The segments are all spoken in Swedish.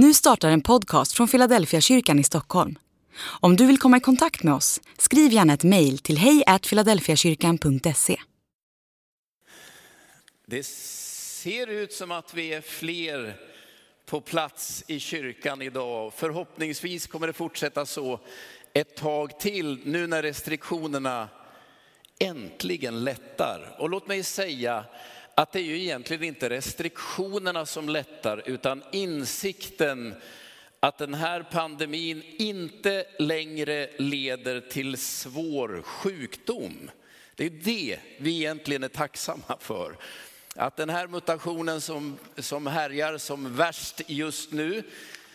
Nu startar en podcast från Philadelphia kyrkan i Stockholm. Om du vill komma i kontakt med oss, skriv gärna ett mejl till hejfiladelfiakyrkan.se. Det ser ut som att vi är fler på plats i kyrkan idag. Förhoppningsvis kommer det fortsätta så ett tag till nu när restriktionerna äntligen lättar. Och låt mig säga att det är ju egentligen inte restriktionerna som lättar utan insikten att den här pandemin inte längre leder till svår sjukdom. Det är det vi egentligen är tacksamma för. Att den här mutationen som, som härjar som värst just nu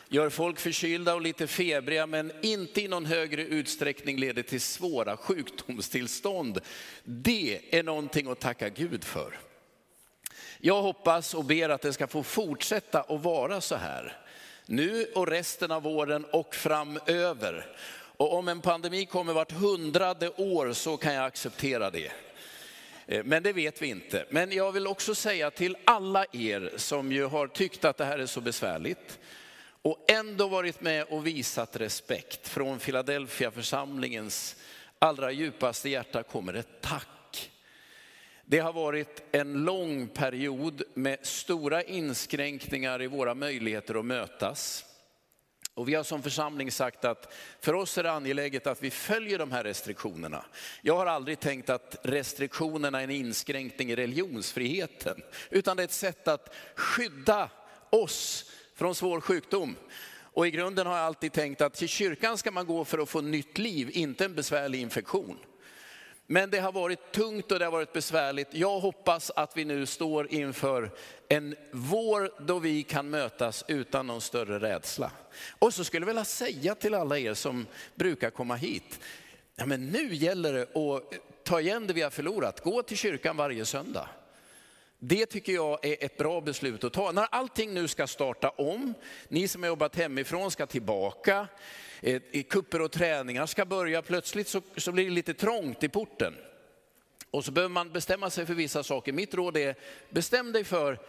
gör folk förkylda och lite febriga men inte i någon högre utsträckning leder till svåra sjukdomstillstånd. Det är någonting att tacka Gud för. Jag hoppas och ber att det ska få fortsätta att vara så här. Nu och resten av åren och framöver. Och om en pandemi kommer vart hundrade år så kan jag acceptera det. Eh, men det vet vi inte. Men jag vill också säga till alla er som ju har tyckt att det här är så besvärligt och ändå varit med och visat respekt från Philadelphia församlingens allra djupaste hjärta kommer ett tack. Det har varit en lång period med stora inskränkningar i våra möjligheter att mötas. Och vi har som församling sagt att för oss är det angeläget att vi följer de här restriktionerna. Jag har aldrig tänkt att restriktionerna är en inskränkning i religionsfriheten, utan det är ett sätt att skydda oss från svår sjukdom. Och i grunden har jag alltid tänkt att till kyrkan ska man gå för att få nytt liv, inte en besvärlig infektion. Men det har varit tungt och det har varit besvärligt. Jag hoppas att vi nu står inför en vår då vi kan mötas utan någon större rädsla. Och så skulle jag vilja säga till alla er som brukar komma hit, ja, men nu gäller det att ta igen det vi har förlorat. Gå till kyrkan varje söndag. Det tycker jag är ett bra beslut att ta. När allting nu ska starta om, ni som har jobbat hemifrån ska tillbaka, eh, kupper och träningar ska börja, plötsligt så, så blir det lite trångt i porten. Och så behöver man bestämma sig för vissa saker. Mitt råd är, bestäm dig för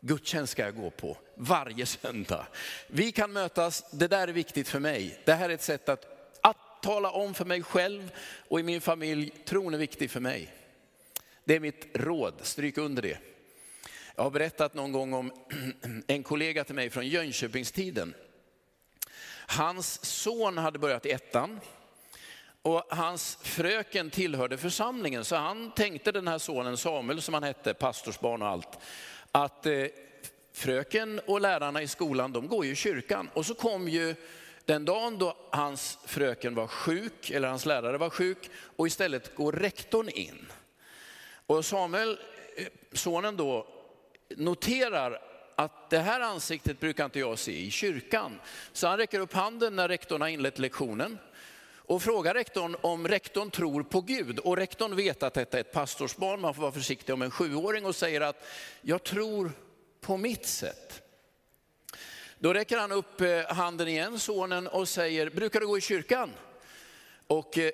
gudstjänst ska jag gå på varje söndag. Vi kan mötas, det där är viktigt för mig. Det här är ett sätt att, att tala om för mig själv och i min familj, tron är viktig för mig. Det är mitt råd, stryk under det. Jag har berättat någon gång om en kollega till mig från Jönköpingstiden. Hans son hade börjat i ettan och hans fröken tillhörde församlingen. Så han tänkte den här sonen Samuel som han hette, pastorsbarn och allt, att eh, fröken och lärarna i skolan de går ju i kyrkan. Och så kom ju den dagen då hans fröken var sjuk, eller hans lärare var sjuk, och istället går rektorn in. Och Samuel, eh, sonen då, noterar att det här ansiktet brukar inte jag se i kyrkan. Så han räcker upp handen när rektorn har inlett lektionen och frågar rektorn om rektorn tror på Gud. Och rektorn vet att detta är ett pastorsbarn, man får vara försiktig om en sjuåring och säger att jag tror på mitt sätt. Då räcker han upp eh, handen igen, sonen, och säger, brukar du gå i kyrkan? Och eh,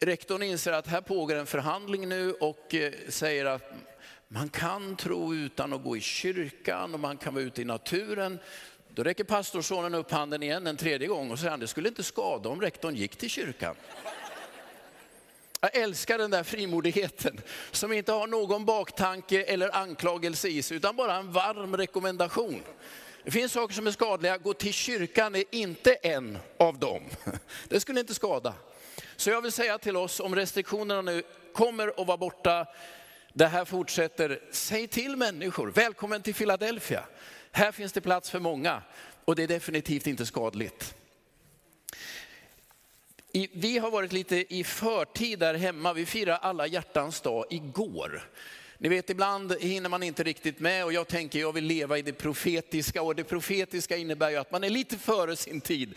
rektorn inser att här pågår en förhandling nu och eh, säger att man kan tro utan att gå i kyrkan och man kan vara ute i naturen. Då räcker pastorsonen upp handen igen en tredje gång och säger det skulle inte skada om rektorn gick till kyrkan. Jag älskar den där frimodigheten som inte har någon baktanke eller anklagelse i sig utan bara en varm rekommendation. Det finns saker som är skadliga, gå till kyrkan är inte en av dem. Det skulle inte skada. Så jag vill säga till oss om restriktionerna nu kommer att vara borta det här fortsätter. Säg till människor, välkommen till Philadelphia. Här finns det plats för många och det är definitivt inte skadligt. Vi har varit lite i förtid där hemma. Vi firar alla hjärtans dag igår. Ni vet ibland hinner man inte riktigt med och jag tänker jag vill leva i det profetiska och det profetiska innebär ju att man är lite före sin tid.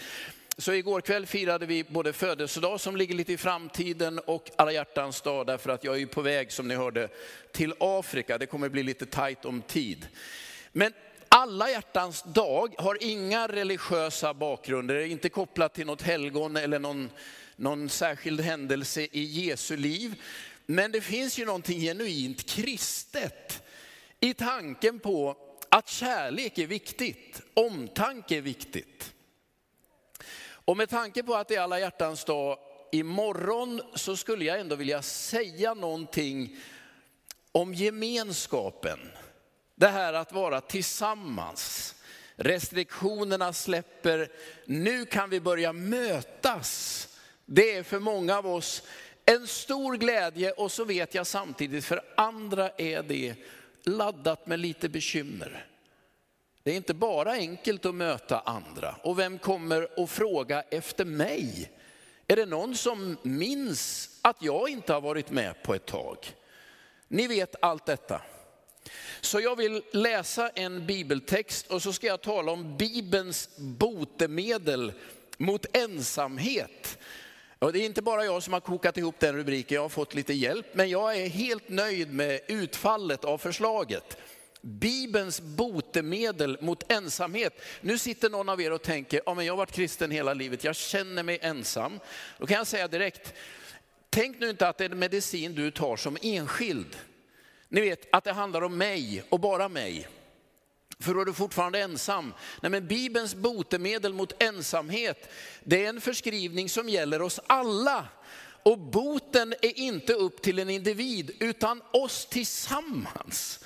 Så igår kväll firade vi både födelsedag som ligger lite i framtiden och alla hjärtans dag därför att jag är på väg som ni hörde till Afrika. Det kommer bli lite tajt om tid. Men alla hjärtans dag har inga religiösa bakgrunder, är inte kopplat till något helgon eller någon, någon särskild händelse i Jesu liv. Men det finns ju någonting genuint kristet i tanken på att kärlek är viktigt, omtanke är viktigt. Och med tanke på att det är alla hjärtans dag imorgon så skulle jag ändå vilja säga någonting om gemenskapen. Det här att vara tillsammans. Restriktionerna släpper, nu kan vi börja mötas. Det är för många av oss en stor glädje och så vet jag samtidigt för andra är det laddat med lite bekymmer. Det är inte bara enkelt att möta andra. Och vem kommer att fråga efter mig? Är det någon som minns att jag inte har varit med på ett tag? Ni vet allt detta. Så jag vill läsa en bibeltext och så ska jag tala om Bibelns botemedel mot ensamhet. Och det är inte bara jag som har kokat ihop den rubriken, jag har fått lite hjälp, men jag är helt nöjd med utfallet av förslaget. Bibelns botemedel mot ensamhet. Nu sitter någon av er och tänker, ja men jag har varit kristen hela livet, jag känner mig ensam. Då kan jag säga direkt, tänk nu inte att det är en medicin du tar som enskild. Ni vet att det handlar om mig och bara mig. För då är du fortfarande ensam. Nej, men Bibelns botemedel mot ensamhet, det är en förskrivning som gäller oss alla. Och boten är inte upp till en individ, utan oss tillsammans.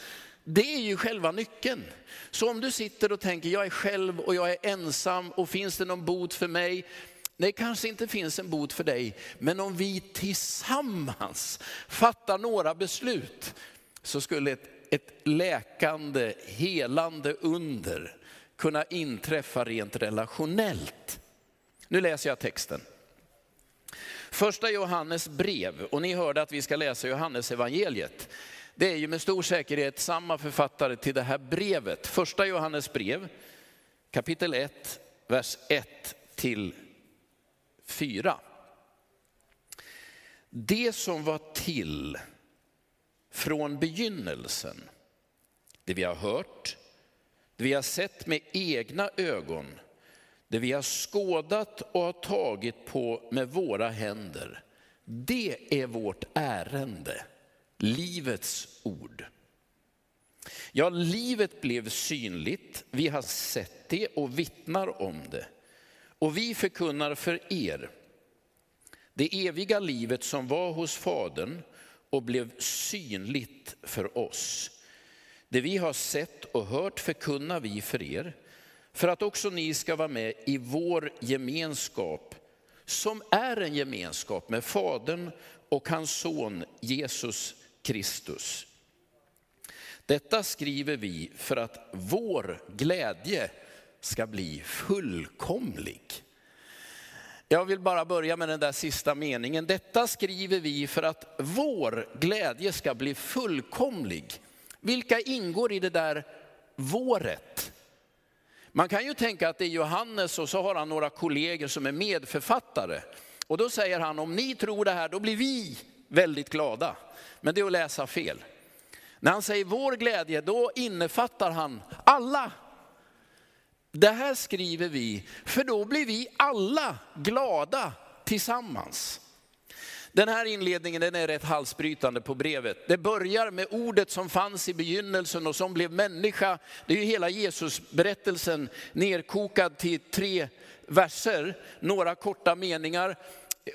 Det är ju själva nyckeln. Så om du sitter och tänker, jag är själv och jag är ensam och finns det någon bot för mig? Det kanske inte finns en bot för dig, men om vi tillsammans fattar några beslut så skulle ett, ett läkande, helande under kunna inträffa rent relationellt. Nu läser jag texten. Första Johannes brev, och ni hörde att vi ska läsa Johannes evangeliet. Det är ju med stor säkerhet samma författare till det här brevet. Första Johannes brev, kapitel 1, vers 1 till 4. Det som var till från begynnelsen, det vi har hört, det vi har sett med egna ögon, det vi har skådat och har tagit på med våra händer. Det är vårt ärende livets ord. Ja, livet blev synligt, vi har sett det och vittnar om det. Och vi förkunnar för er det eviga livet som var hos Fadern och blev synligt för oss. Det vi har sett och hört förkunnar vi för er, för att också ni ska vara med i vår gemenskap, som är en gemenskap med Fadern och hans son Jesus Kristus. Detta skriver vi för att vår glädje ska bli fullkomlig. Jag vill bara börja med den där sista meningen. Detta skriver vi för att vår glädje ska bli fullkomlig. Vilka ingår i det där våret? Man kan ju tänka att det är Johannes och så har han några kollegor som är medförfattare. Och då säger han, om ni tror det här, då blir vi väldigt glada. Men det är att läsa fel. När han säger vår glädje, då innefattar han alla. Det här skriver vi, för då blir vi alla glada tillsammans. Den här inledningen den är rätt halsbrytande på brevet. Det börjar med ordet som fanns i begynnelsen och som blev människa. Det är ju hela Jesusberättelsen nerkokad till tre verser, några korta meningar.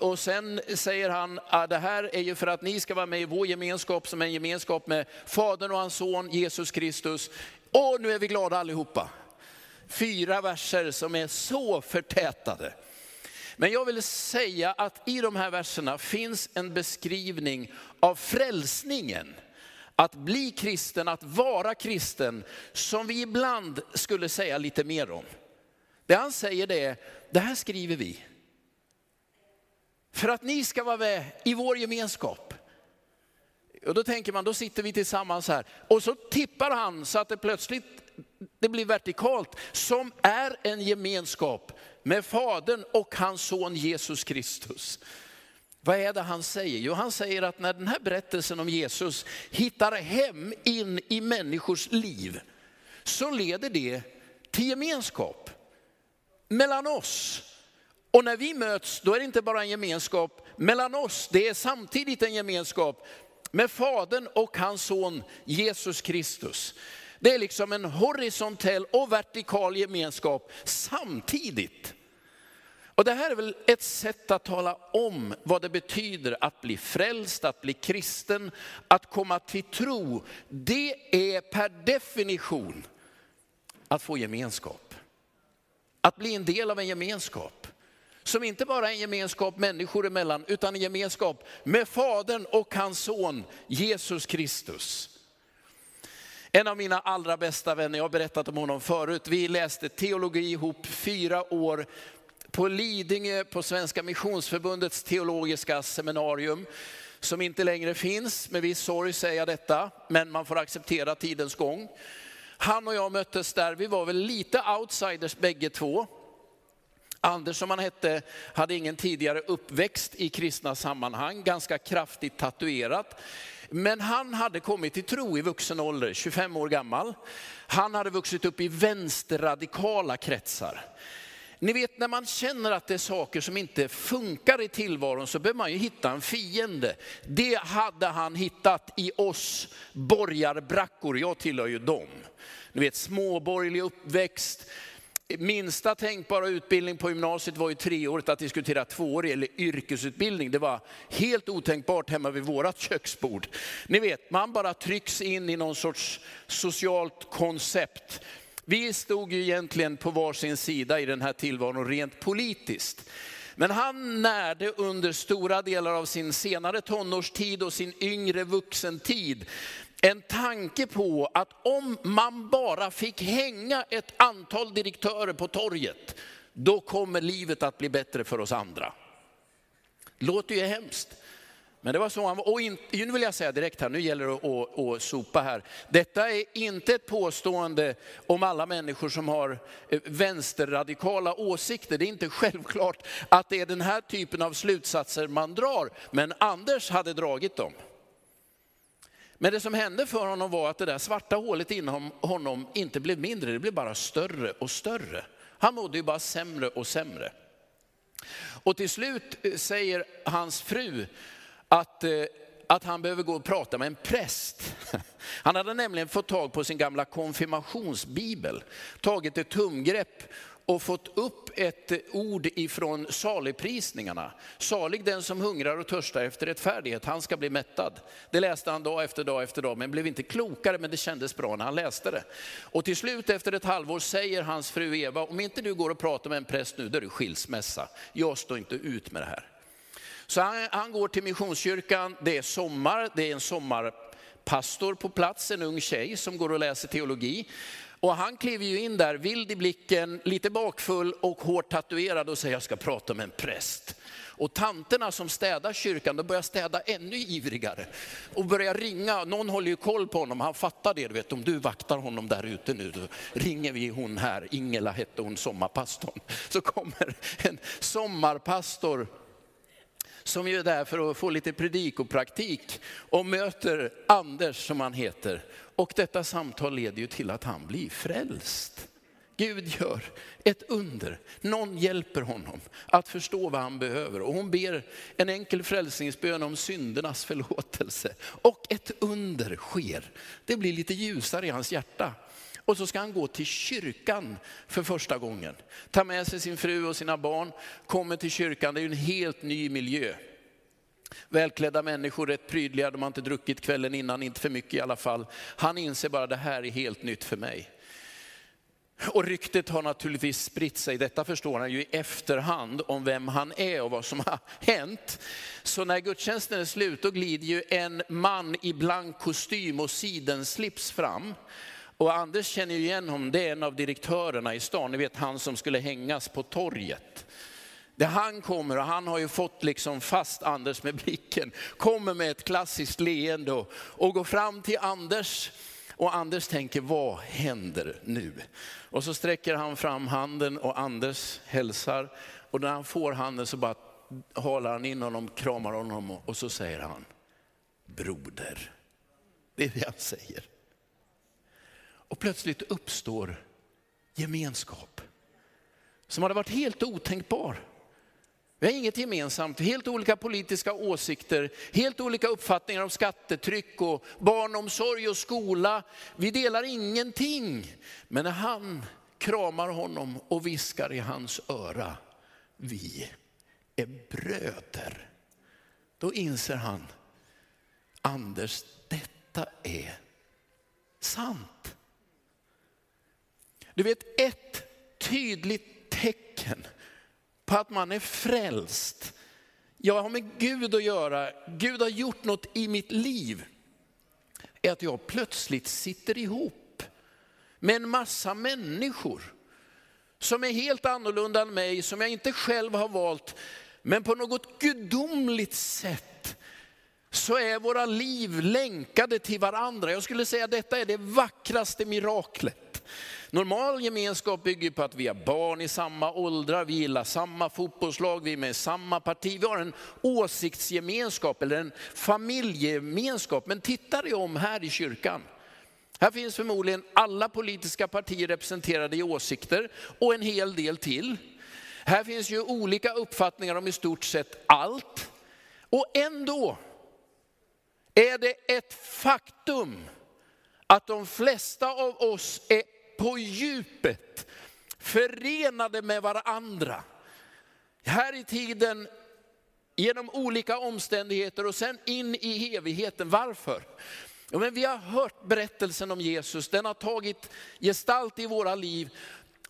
Och sen säger han att det här är ju för att ni ska vara med i vår gemenskap som är en gemenskap med Fadern och hans son Jesus Kristus. Och nu är vi glada allihopa. Fyra verser som är så förtätade. Men jag vill säga att i de här verserna finns en beskrivning av frälsningen. Att bli kristen, att vara kristen, som vi ibland skulle säga lite mer om. Det han säger det är, det här skriver vi för att ni ska vara med i vår gemenskap. Och då tänker man, då sitter vi tillsammans här. Och så tippar han så att det plötsligt det blir vertikalt, som är en gemenskap med Fadern och hans son Jesus Kristus. Vad är det han säger? Jo, han säger att när den här berättelsen om Jesus hittar hem in i människors liv, så leder det till gemenskap mellan oss och när vi möts, då är det inte bara en gemenskap mellan oss, det är samtidigt en gemenskap med Fadern och hans son Jesus Kristus. Det är liksom en horisontell och vertikal gemenskap samtidigt. Och det här är väl ett sätt att tala om vad det betyder att bli frälst, att bli kristen, att komma till tro. Det är per definition att få gemenskap. Att bli en del av en gemenskap. Som inte bara är en gemenskap människor emellan, utan en gemenskap med Fadern och hans son Jesus Kristus. En av mina allra bästa vänner, jag har berättat om honom förut, vi läste teologi ihop fyra år på Lidingö på Svenska Missionsförbundets teologiska seminarium, som inte längre finns. Med viss sorg säger jag detta, men man får acceptera tidens gång. Han och jag möttes där, vi var väl lite outsiders bägge två. Anders som han hette hade ingen tidigare uppväxt i kristna sammanhang, ganska kraftigt tatuerat. Men han hade kommit till tro i vuxen ålder, 25 år gammal. Han hade vuxit upp i vänsterradikala kretsar. Ni vet när man känner att det är saker som inte funkar i tillvaron så behöver man ju hitta en fiende. Det hade han hittat i oss borgarbrackor, jag tillhör ju dem. Ni vet småborgerlig uppväxt, minsta tänkbara utbildning på gymnasiet var ju treårigt att diskutera tvåårig eller yrkesutbildning. Det var helt otänkbart hemma vid vårat köksbord. Ni vet, man bara trycks in i någon sorts socialt koncept. Vi stod ju egentligen på varsin sida i den här tillvaron rent politiskt. Men han närde under stora delar av sin senare tonårstid och sin yngre vuxentid en tanke på att om man bara fick hänga ett antal direktörer på torget, då kommer livet att bli bättre för oss andra. Låter ju hemskt. Men det var så han var. Och in, nu vill jag säga direkt här, nu gäller det att, att, sopa här. Detta är inte ett påstående om alla människor som har eh, vänsterradikala åsikter. Det är inte självklart att det är den här typen av slutsatser man drar. Men Anders hade dragit dem. Men det som hände för honom var att det där svarta hålet inom honom inte blev mindre, det blev bara större och större. Han mådde ju bara sämre och sämre. Och till slut eh, säger hans fru att, eh, att han behöver gå och prata med en präst. Han hade nämligen fått tag på sin gamla konfirmationsbibel, tagit ett tumgrepp och fått upp ett ord ifrån saligprisningarna. Salig den som hungrar och törstar efter rättfärdighet, han ska bli mättad. Det läste han dag efter dag efter dag, men blev inte klokare, men det kändes bra när han läste det. Och till slut efter ett halvår säger hans fru Eva, om inte du går och pratar med en präst nu, då är det skilsmässa. Jag står inte ut med det här. Så han, han går till Missionskyrkan, det är sommar, det är en sommarpastor på plats, en ung tjej som går och läser teologi. Och han kliver ju in där, vild i blicken, lite bakfull och hårt tatuerad och säger jag ska prata med en präst. Och tanterna som städar kyrkan, de börjar städa ännu ivrigare. Och börjar ringa, någon håller ju koll på honom, han fattar det, du vet, om du vaktar honom där ute nu, då ringer vi hon här, Ingela hette hon, sommarpastorn. Så kommer en sommarpastor som ju är där för att få lite predikopraktik och möter Anders som han heter. Och detta samtal leder ju till att han blir frälst. Gud gör ett under. Någon hjälper honom att förstå vad han behöver. Och hon ber en enkel frälsningsbön om syndernas förlåtelse. Och ett under sker. Det blir lite ljusare i hans hjärta. Och så ska han gå till kyrkan för första gången. Ta med sig sin fru och sina barn, kommer till kyrkan, det är ju en helt ny miljö. Välklädda människor, rätt prydliga, de har inte druckit kvällen innan, inte för mycket i alla fall. Han inser bara det här är helt nytt för mig. Och ryktet har naturligtvis spritt sig, detta förstår han ju i efterhand, om vem han är och vad som har hänt. Så när gudstjänsten är slut, då glider ju en man i blank kostym och sidenslips fram. Och Anders känner ju igen honom, det är en av direktörerna i stan, ni vet han som skulle hängas på torget. Det han kommer, och han har ju fått liksom fast Anders med blicken, kommer med ett klassiskt leende och, och går fram till Anders. Och Anders tänker, vad händer nu? Och så sträcker han fram handen och Anders hälsar. Och när han får handen så bara håller han in honom, kramar honom och så säger han, broder. Det är det han säger. Och plötsligt uppstår gemenskap som hade varit helt otänkbar. Vi har inget gemensamt, helt olika politiska åsikter, helt olika uppfattningar om skattetryck och barnomsorg och skola. Vi delar ingenting. Men när han kramar honom och viskar i hans öra, vi är bröder. Då inser han, Anders, detta är sant. Du vet ett tydligt tecken på att man är frälst. Jag har med Gud att göra, Gud har gjort något i mitt liv. Är att jag plötsligt sitter ihop med en massa människor som är helt annorlunda än mig, som jag inte själv har valt. Men på något gudomligt sätt så är våra liv länkade till varandra. Jag skulle säga att detta är det vackraste miraklet. Normal gemenskap bygger på att vi har barn i samma åldrar, vi gillar samma fotbollslag, vi är med i samma parti. Vi har en åsiktsgemenskap eller en familjegemenskap. Men titta dig om här i kyrkan. Här finns förmodligen alla politiska partier representerade i åsikter och en hel del till. Här finns ju olika uppfattningar om i stort sett allt. Och ändå är det ett faktum att de flesta av oss är på djupet förenade med varandra. Här i tiden genom olika omständigheter och sen in i evigheten. Varför? Ja, men vi har hört berättelsen om Jesus, den har tagit gestalt i våra liv.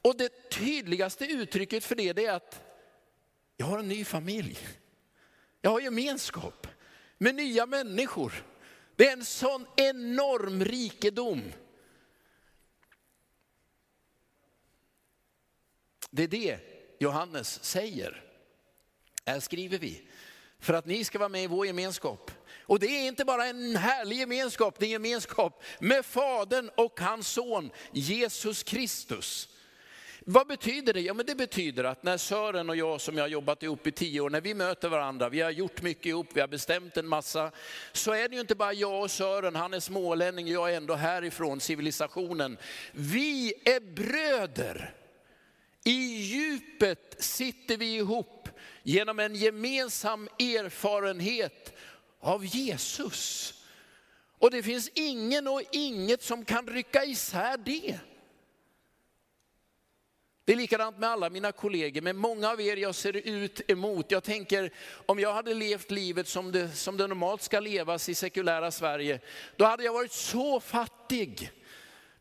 Och det tydligaste uttrycket för det är att jag har en ny familj. Jag har gemenskap med nya människor. Det är en sån enorm rikedom. Det är det Johannes säger. Här skriver vi. För att ni ska vara med i vår gemenskap. Och det är inte bara en härlig gemenskap, det är gemenskap med Fadern och hans son Jesus Kristus. Vad betyder det? Ja, men det betyder att när Sören och jag som jag har jobbat ihop i tio år, när vi möter varandra, vi har gjort mycket ihop, vi har bestämt en massa, så är det ju inte bara jag och Sören, han är smålänning, jag är ändå härifrån civilisationen. Vi är bröder. I djupet sitter vi ihop genom en gemensam erfarenhet av Jesus. Och det finns ingen och inget som kan rycka isär det. Det är likadant med alla mina kollegor, med många av er jag ser ut emot. Jag tänker, om jag hade levt livet som det, som det normalt ska levas i sekulära Sverige, då hade jag varit så fattig.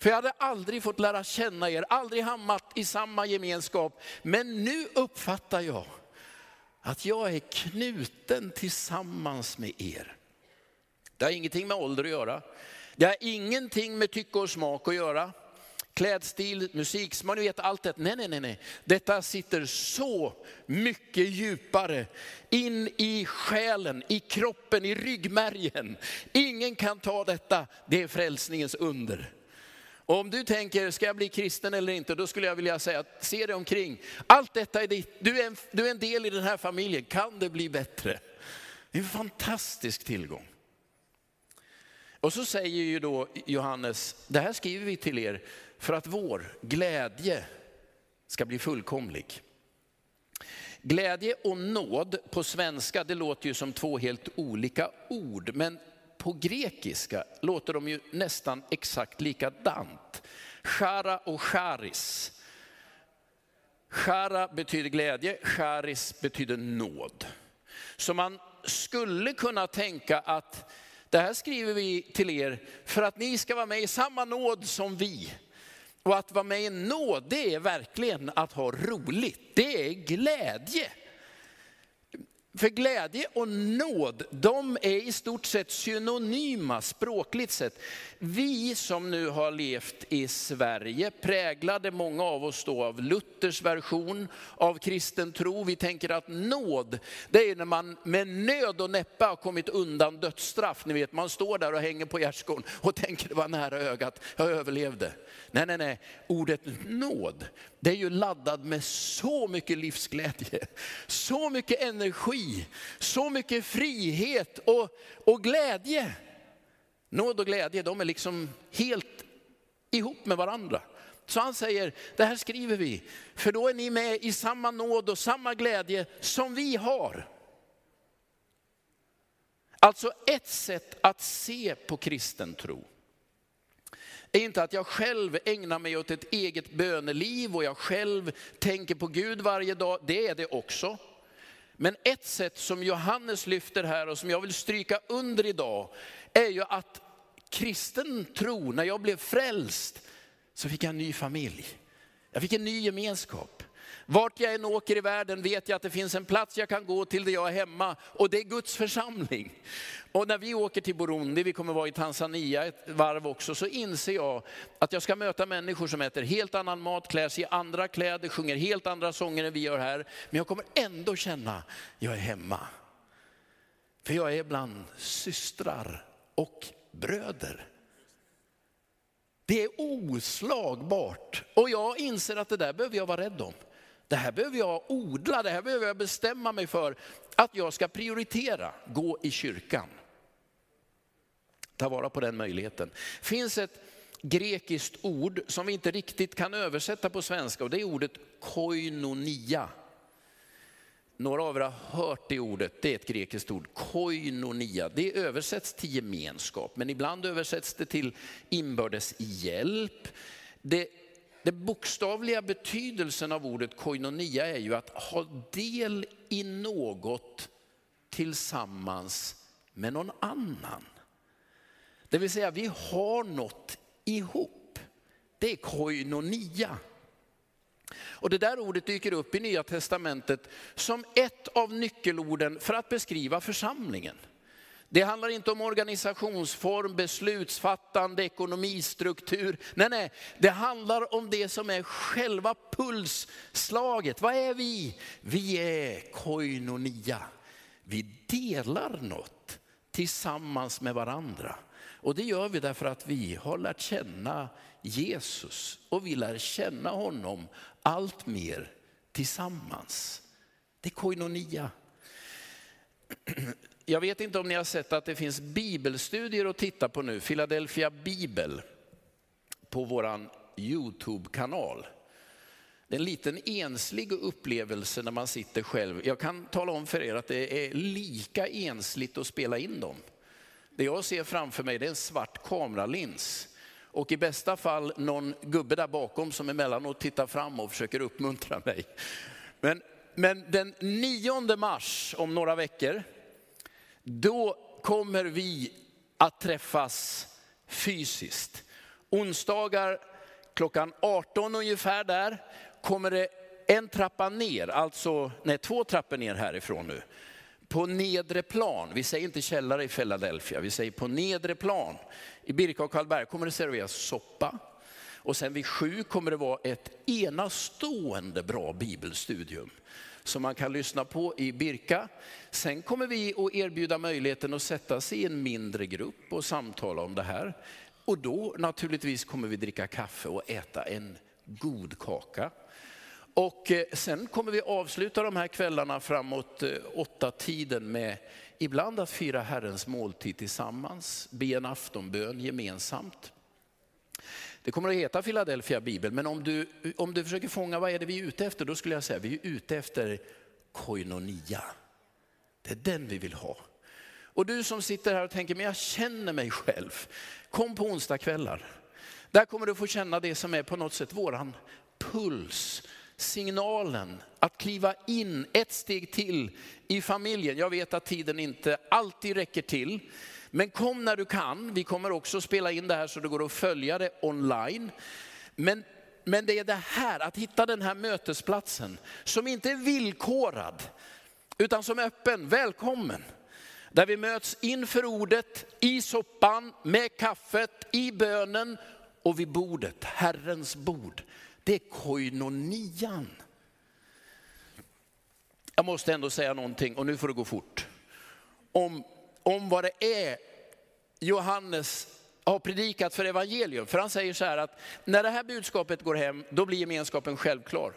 För jag hade aldrig fått lära känna er, aldrig hamnat i samma gemenskap. Men nu uppfattar jag att jag är knuten tillsammans med er. Det har ingenting med ålder att göra. Det har ingenting med tycke och smak att göra. Klädstil, musik, ni vet allt det. Nej, nej, nej, nej. Detta sitter så mycket djupare in i själen, i kroppen, i ryggmärgen. Ingen kan ta detta, det är frälsningens under. Och om du tänker, ska jag bli kristen eller inte? Då skulle jag vilja säga, se dig omkring. Allt detta är ditt, du är, en, du är en del i den här familjen. Kan det bli bättre? Det är en fantastisk tillgång. Och så säger ju då Johannes, det här skriver vi till er för att vår glädje ska bli fullkomlig. Glädje och nåd på svenska, det låter ju som två helt olika ord, men på grekiska låter de ju nästan exakt likadant. Chara och charis. Chara betyder glädje, charis betyder nåd. Så man skulle kunna tänka att det här skriver vi till er för att ni ska vara med i samma nåd som vi. Och att vara med i nåd, det är verkligen att ha roligt. Det är glädje. För glädje och nåd, de är i stort sett synonyma språkligt sett. Vi som nu har levt i Sverige, präglade många av oss då av Luthers version av kristen tro. Vi tänker att nåd, det är när man med nöd och näppa har kommit undan dödsstraff. Ni vet, man står där och hänger på gärdsgården och tänker det var nära ögat, jag överlevde. Nej, nej, nej, ordet nåd, det är ju laddad med så mycket livsglädje, så mycket energi, så mycket frihet och, och glädje. Nåd och glädje, de är liksom helt ihop med varandra. Så han säger, det här skriver vi, för då är ni med i samma nåd och samma glädje som vi har. Alltså ett sätt att se på kristen tro är inte att jag själv ägnar mig åt ett eget böneliv och jag själv tänker på Gud varje dag. Det är det också. Men ett sätt som Johannes lyfter här och som jag vill stryka under idag är ju att kristen tro, när jag blev frälst så fick jag en ny familj. Jag fick en ny gemenskap. Vart jag än åker i världen vet jag att det finns en plats jag kan gå till där jag är hemma och det är Guds församling. Och när vi åker till Burundi, vi kommer vara i Tanzania ett varv också, så inser jag att jag ska möta människor som äter helt annan mat, klär sig i andra kläder, sjunger helt andra sånger än vi gör här. Men jag kommer ändå känna, att jag är hemma. För jag är bland systrar och bröder. Det är oslagbart. Och jag inser att det där behöver jag vara rädd om. Det här behöver jag odla, det här behöver jag bestämma mig för att jag ska prioritera, gå i kyrkan. Ta vara på den möjligheten. Det finns ett grekiskt ord som vi inte riktigt kan översätta på svenska och det är ordet koinonia. Några av er har hört det ordet, det är ett grekiskt ord, koinonia. Det översätts till gemenskap, men ibland översätts det till inbördes hjälp. Det den bokstavliga betydelsen av ordet koinonia är ju att ha del i något tillsammans med någon annan. Det vill säga vi har något ihop. Det är koinonia. Och det där ordet dyker upp i Nya Testamentet som ett av nyckelorden för att beskriva församlingen. Det handlar inte om organisationsform, beslutsfattande, ekonomistruktur. Nej, nej, det handlar om det som är själva pulsslaget. Vad är vi? Vi är koinonia. Vi delar något tillsammans med varandra. Och det gör vi därför att vi har lärt känna Jesus och vi lär känna honom allt mer tillsammans. Det är koinonia. Jag vet inte om ni har sett att det finns bibelstudier att titta på nu, Philadelphia Bibel, på vår Youtube-kanal. Det är en liten enslig upplevelse när man sitter själv. Jag kan tala om för er att det är lika ensligt att spela in dem. Det jag ser framför mig det är en svart kameralins. Och i bästa fall någon gubbe där bakom som emellanåt tittar fram och försöker uppmuntra mig. Men, men den 9 mars om några veckor då kommer vi att träffas fysiskt. Onsdagar klockan 18 ungefär där kommer det en trappa ner, alltså nej, två trappor ner härifrån nu. På nedre plan, vi säger inte källare i Philadelphia, vi säger på nedre plan. I Birka och Karlberg kommer det serveras soppa. Och sen vid sju kommer det vara ett enastående bra bibelstudium som man kan lyssna på i Birka. Sen kommer vi att erbjuda möjligheten att sätta sig i en mindre grupp och samtala om det här. Och då naturligtvis kommer vi dricka kaffe och äta en god kaka. Och eh, sen kommer vi avsluta de här kvällarna framåt eh, åtta tiden med ibland att fira Herrens måltid tillsammans, be en aftonbön gemensamt. Det kommer att heta Philadelphia Bibel, men om du, om du försöker fånga vad är det vi är ute efter, då skulle jag säga vi är ute efter koinonia. Det är den vi vill ha. Och du som sitter här och tänker, men jag känner mig själv. Kom på onsdagskvällar. Där kommer du få känna det som är på något sätt våran puls, signalen att kliva in ett steg till i familjen. Jag vet att tiden inte alltid räcker till. Men kom när du kan. Vi kommer också spela in det här så det går att följa det online. Men, men det är det här, att hitta den här mötesplatsen som inte är villkorad, utan som är öppen, välkommen. Där vi möts inför ordet, i soppan, med kaffet, i bönen och vid bordet, Herrens bord. Det är koinonian. Jag måste ändå säga någonting, och nu får det gå fort, om om vad det är Johannes har predikat för evangelium. För han säger så här att när det här budskapet går hem, då blir gemenskapen självklar.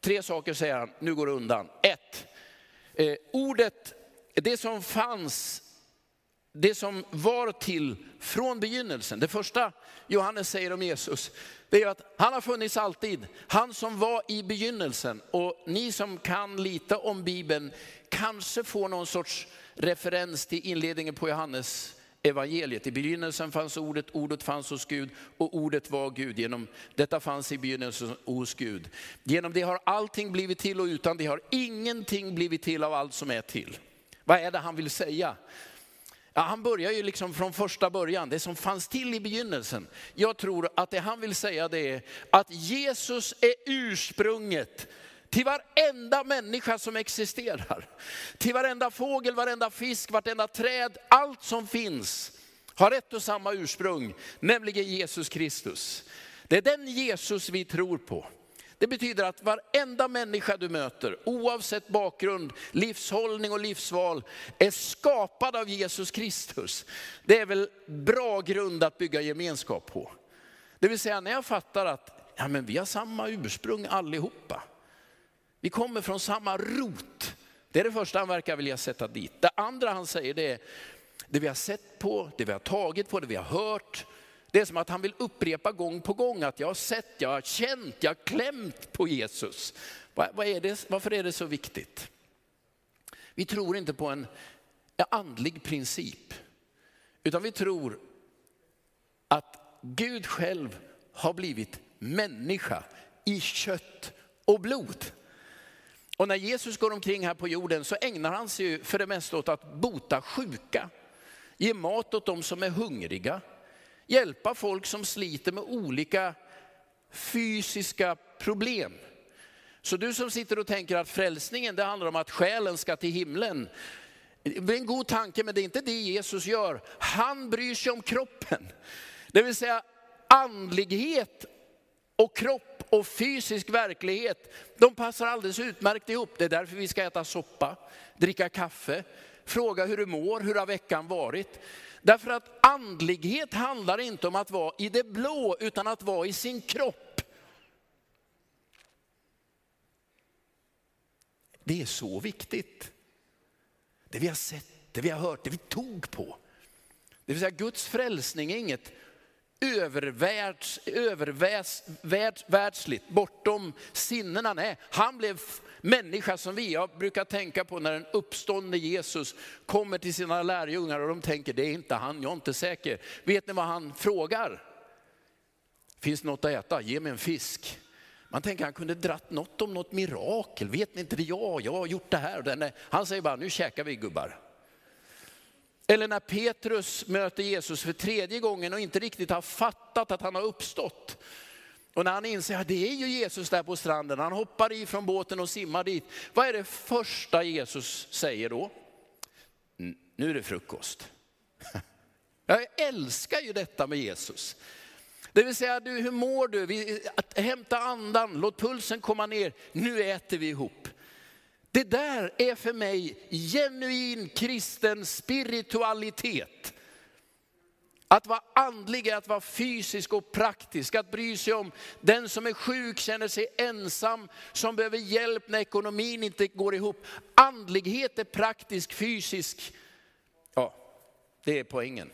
Tre saker säger han, nu går det undan. Ett, eh, ordet, det som fanns det som var till från begynnelsen. Det första Johannes säger om Jesus, det är att han har funnits alltid. Han som var i begynnelsen. Och ni som kan lite om Bibeln kanske får någon sorts referens till inledningen på Johannes evangeliet. I begynnelsen fanns ordet, ordet fanns hos Gud och ordet var Gud. Genom detta fanns i begynnelsen hos Gud. Genom det har allting blivit till och utan det har ingenting blivit till av allt som är till. Vad är det han vill säga? Ja, han börjar ju liksom från första början, det som fanns till i begynnelsen. Jag tror att det han vill säga det är att Jesus är ursprunget till varenda människa som existerar. Till varenda fågel, varenda fisk, vartenda träd, allt som finns har ett och samma ursprung, nämligen Jesus Kristus. Det är den Jesus vi tror på. Det betyder att varenda människa du möter, oavsett bakgrund, livshållning och livsval, är skapad av Jesus Kristus. Det är väl bra grund att bygga gemenskap på. Det vill säga när jag fattar att ja, men vi har samma ursprung allihopa. Vi kommer från samma rot. Det är det första han verkar vilja sätta dit. Det andra han säger det är det vi har sett på, det vi har tagit på, det vi har hört. Det är som att han vill upprepa gång på gång att jag har sett, jag har känt, jag har klämt på Jesus. Vad är det, varför är det så viktigt? Vi tror inte på en andlig princip, utan vi tror att Gud själv har blivit människa i kött och blod. Och när Jesus går omkring här på jorden så ägnar han sig för det mesta åt att bota sjuka, ge mat åt de som är hungriga, hjälpa folk som sliter med olika fysiska problem. Så du som sitter och tänker att frälsningen det handlar om att själen ska till himlen. Det är en god tanke men det är inte det Jesus gör. Han bryr sig om kroppen. Det vill säga andlighet och kropp och fysisk verklighet, de passar alldeles utmärkt ihop. Det är därför vi ska äta soppa, dricka kaffe, fråga hur du mår, hur har veckan varit? Därför att andlighet handlar inte om att vara i det blå, utan att vara i sin kropp. Det är så viktigt. Det vi har sett, det vi har hört, det vi tog på. Det vill säga Guds frälsning är inget övervärlds, övervärldsligt, bortom sinnena. Nej, han blev människa som vi. Jag brukar tänka på när den uppstående Jesus kommer till sina lärjungar och de tänker, det är inte han, jag är inte säker. Vet ni vad han frågar? Finns det något att äta? Ge mig en fisk. Man tänker han kunde dratt något om något mirakel. Vet ni inte det? Ja, jag har gjort det här. Han säger bara, nu käkar vi gubbar. Eller när Petrus möter Jesus för tredje gången och inte riktigt har fattat att han har uppstått. Och när han inser att det är ju Jesus där på stranden, han hoppar i från båten och simmar dit. Vad är det första Jesus säger då? Nu är det frukost. Jag älskar ju detta med Jesus. Det vill säga, du, hur mår du? Vi, att hämta andan, låt pulsen komma ner. Nu äter vi ihop. Det där är för mig genuin kristen spiritualitet. Att vara andlig är att vara fysisk och praktisk, att bry sig om den som är sjuk, känner sig ensam, som behöver hjälp när ekonomin inte går ihop. Andlighet är praktisk, fysisk. Ja, det är poängen.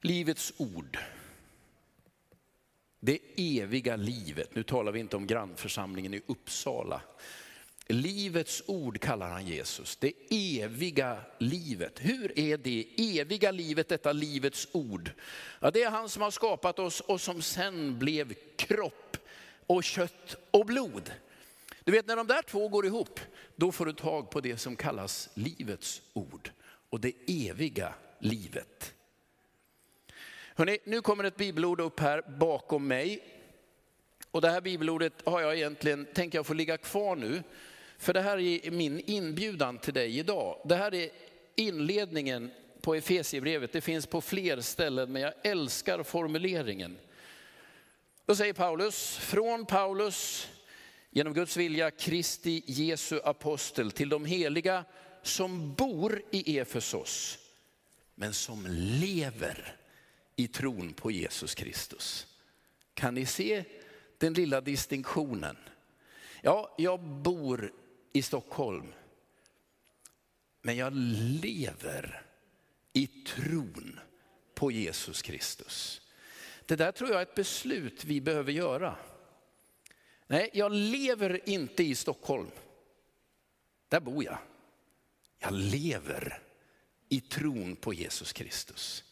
Livets ord. Det eviga livet, nu talar vi inte om grannförsamlingen i Uppsala. Livets ord kallar han Jesus, det eviga livet. Hur är det eviga livet, detta livets ord? Ja, det är han som har skapat oss och som sen blev kropp och kött och blod. Du vet när de där två går ihop, då får du tag på det som kallas livets ord och det eviga livet. Hörrni, nu kommer ett bibelord upp här bakom mig. Och det här bibelordet har jag egentligen, tänker jag få ligga kvar nu. För det här är min inbjudan till dig idag. Det här är inledningen på Efesierbrevet. Det finns på fler ställen, men jag älskar formuleringen. Då säger Paulus, från Paulus, genom Guds vilja, Kristi Jesu apostel, till de heliga som bor i Efesos, men som lever i tron på Jesus Kristus. Kan ni se den lilla distinktionen? Ja, jag bor i Stockholm. Men jag lever i tron på Jesus Kristus. Det där tror jag är ett beslut vi behöver göra. Nej, jag lever inte i Stockholm. Där bor jag. Jag lever i tron på Jesus Kristus.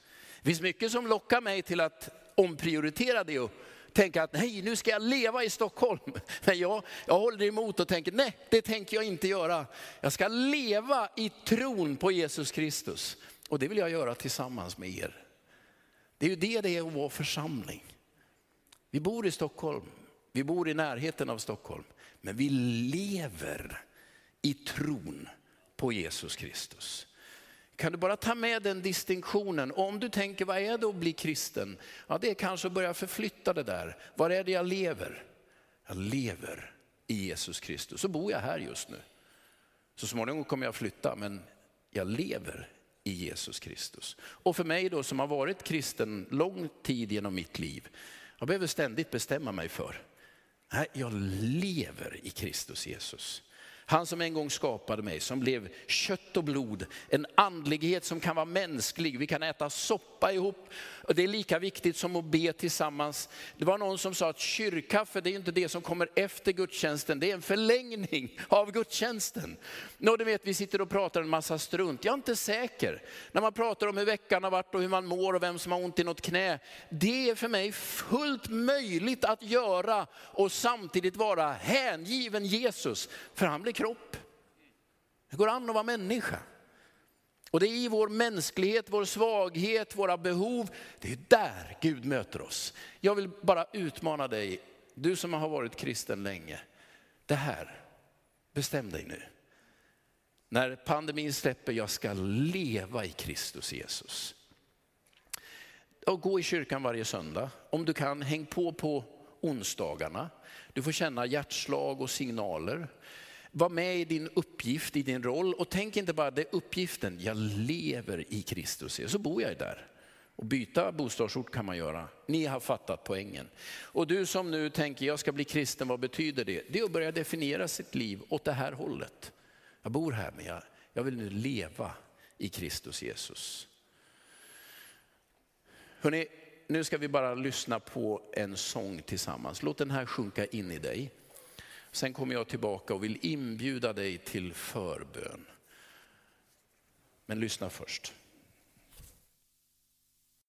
Det finns mycket som lockar mig till att omprioritera det och tänka att nej, nu ska jag leva i Stockholm. Men jag, jag håller emot och tänker nej, det tänker jag inte göra. Jag ska leva i tron på Jesus Kristus. Och det vill jag göra tillsammans med er. Det är ju det det är att vara församling. Vi bor i Stockholm, vi bor i närheten av Stockholm, men vi lever i tron på Jesus Kristus. Kan du bara ta med den distinktionen? Och om du tänker, vad är det att bli kristen? Ja, det är kanske att börja förflytta det där. Var är det jag lever? Jag lever i Jesus Kristus. Så bor jag här just nu. Så småningom kommer jag flytta, men jag lever i Jesus Kristus. Och för mig då som har varit kristen lång tid genom mitt liv, jag behöver ständigt bestämma mig för, nej, jag lever i Kristus Jesus. Han som en gång skapade mig, som blev kött och blod, en andlighet som kan vara mänsklig. Vi kan äta soppa ihop. Och det är lika viktigt som att be tillsammans. Det var någon som sa att kyrkkaffe, det är inte det som kommer efter gudstjänsten, det är en förlängning av gudstjänsten. Nå, du vet, vi sitter och pratar en massa strunt. Jag är inte säker. När man pratar om hur veckan har varit och hur man mår och vem som har ont i något knä. Det är för mig fullt möjligt att göra och samtidigt vara hängiven Jesus. För han blir kropp. Det går an att vara människa. Och det är i vår mänsklighet, vår svaghet, våra behov, det är där Gud möter oss. Jag vill bara utmana dig, du som har varit kristen länge. Det här, bestäm dig nu. När pandemin släpper, jag ska leva i Kristus Jesus. Och gå i kyrkan varje söndag. Om du kan, häng på på onsdagarna. Du får känna hjärtslag och signaler. Var med i din uppgift, i din roll och tänk inte bara det är uppgiften, jag lever i Kristus, så bor jag där. Och byta bostadsort kan man göra. Ni har fattat poängen. Och du som nu tänker, jag ska bli kristen, vad betyder det? Det är att börja definiera sitt liv åt det här hållet. Jag bor här, men jag, jag vill nu leva i Kristus Jesus. Hörrni, nu ska vi bara lyssna på en sång tillsammans. Låt den här sjunka in i dig. Sen kommer jag tillbaka och vill inbjuda dig till förbön. Men lyssna först.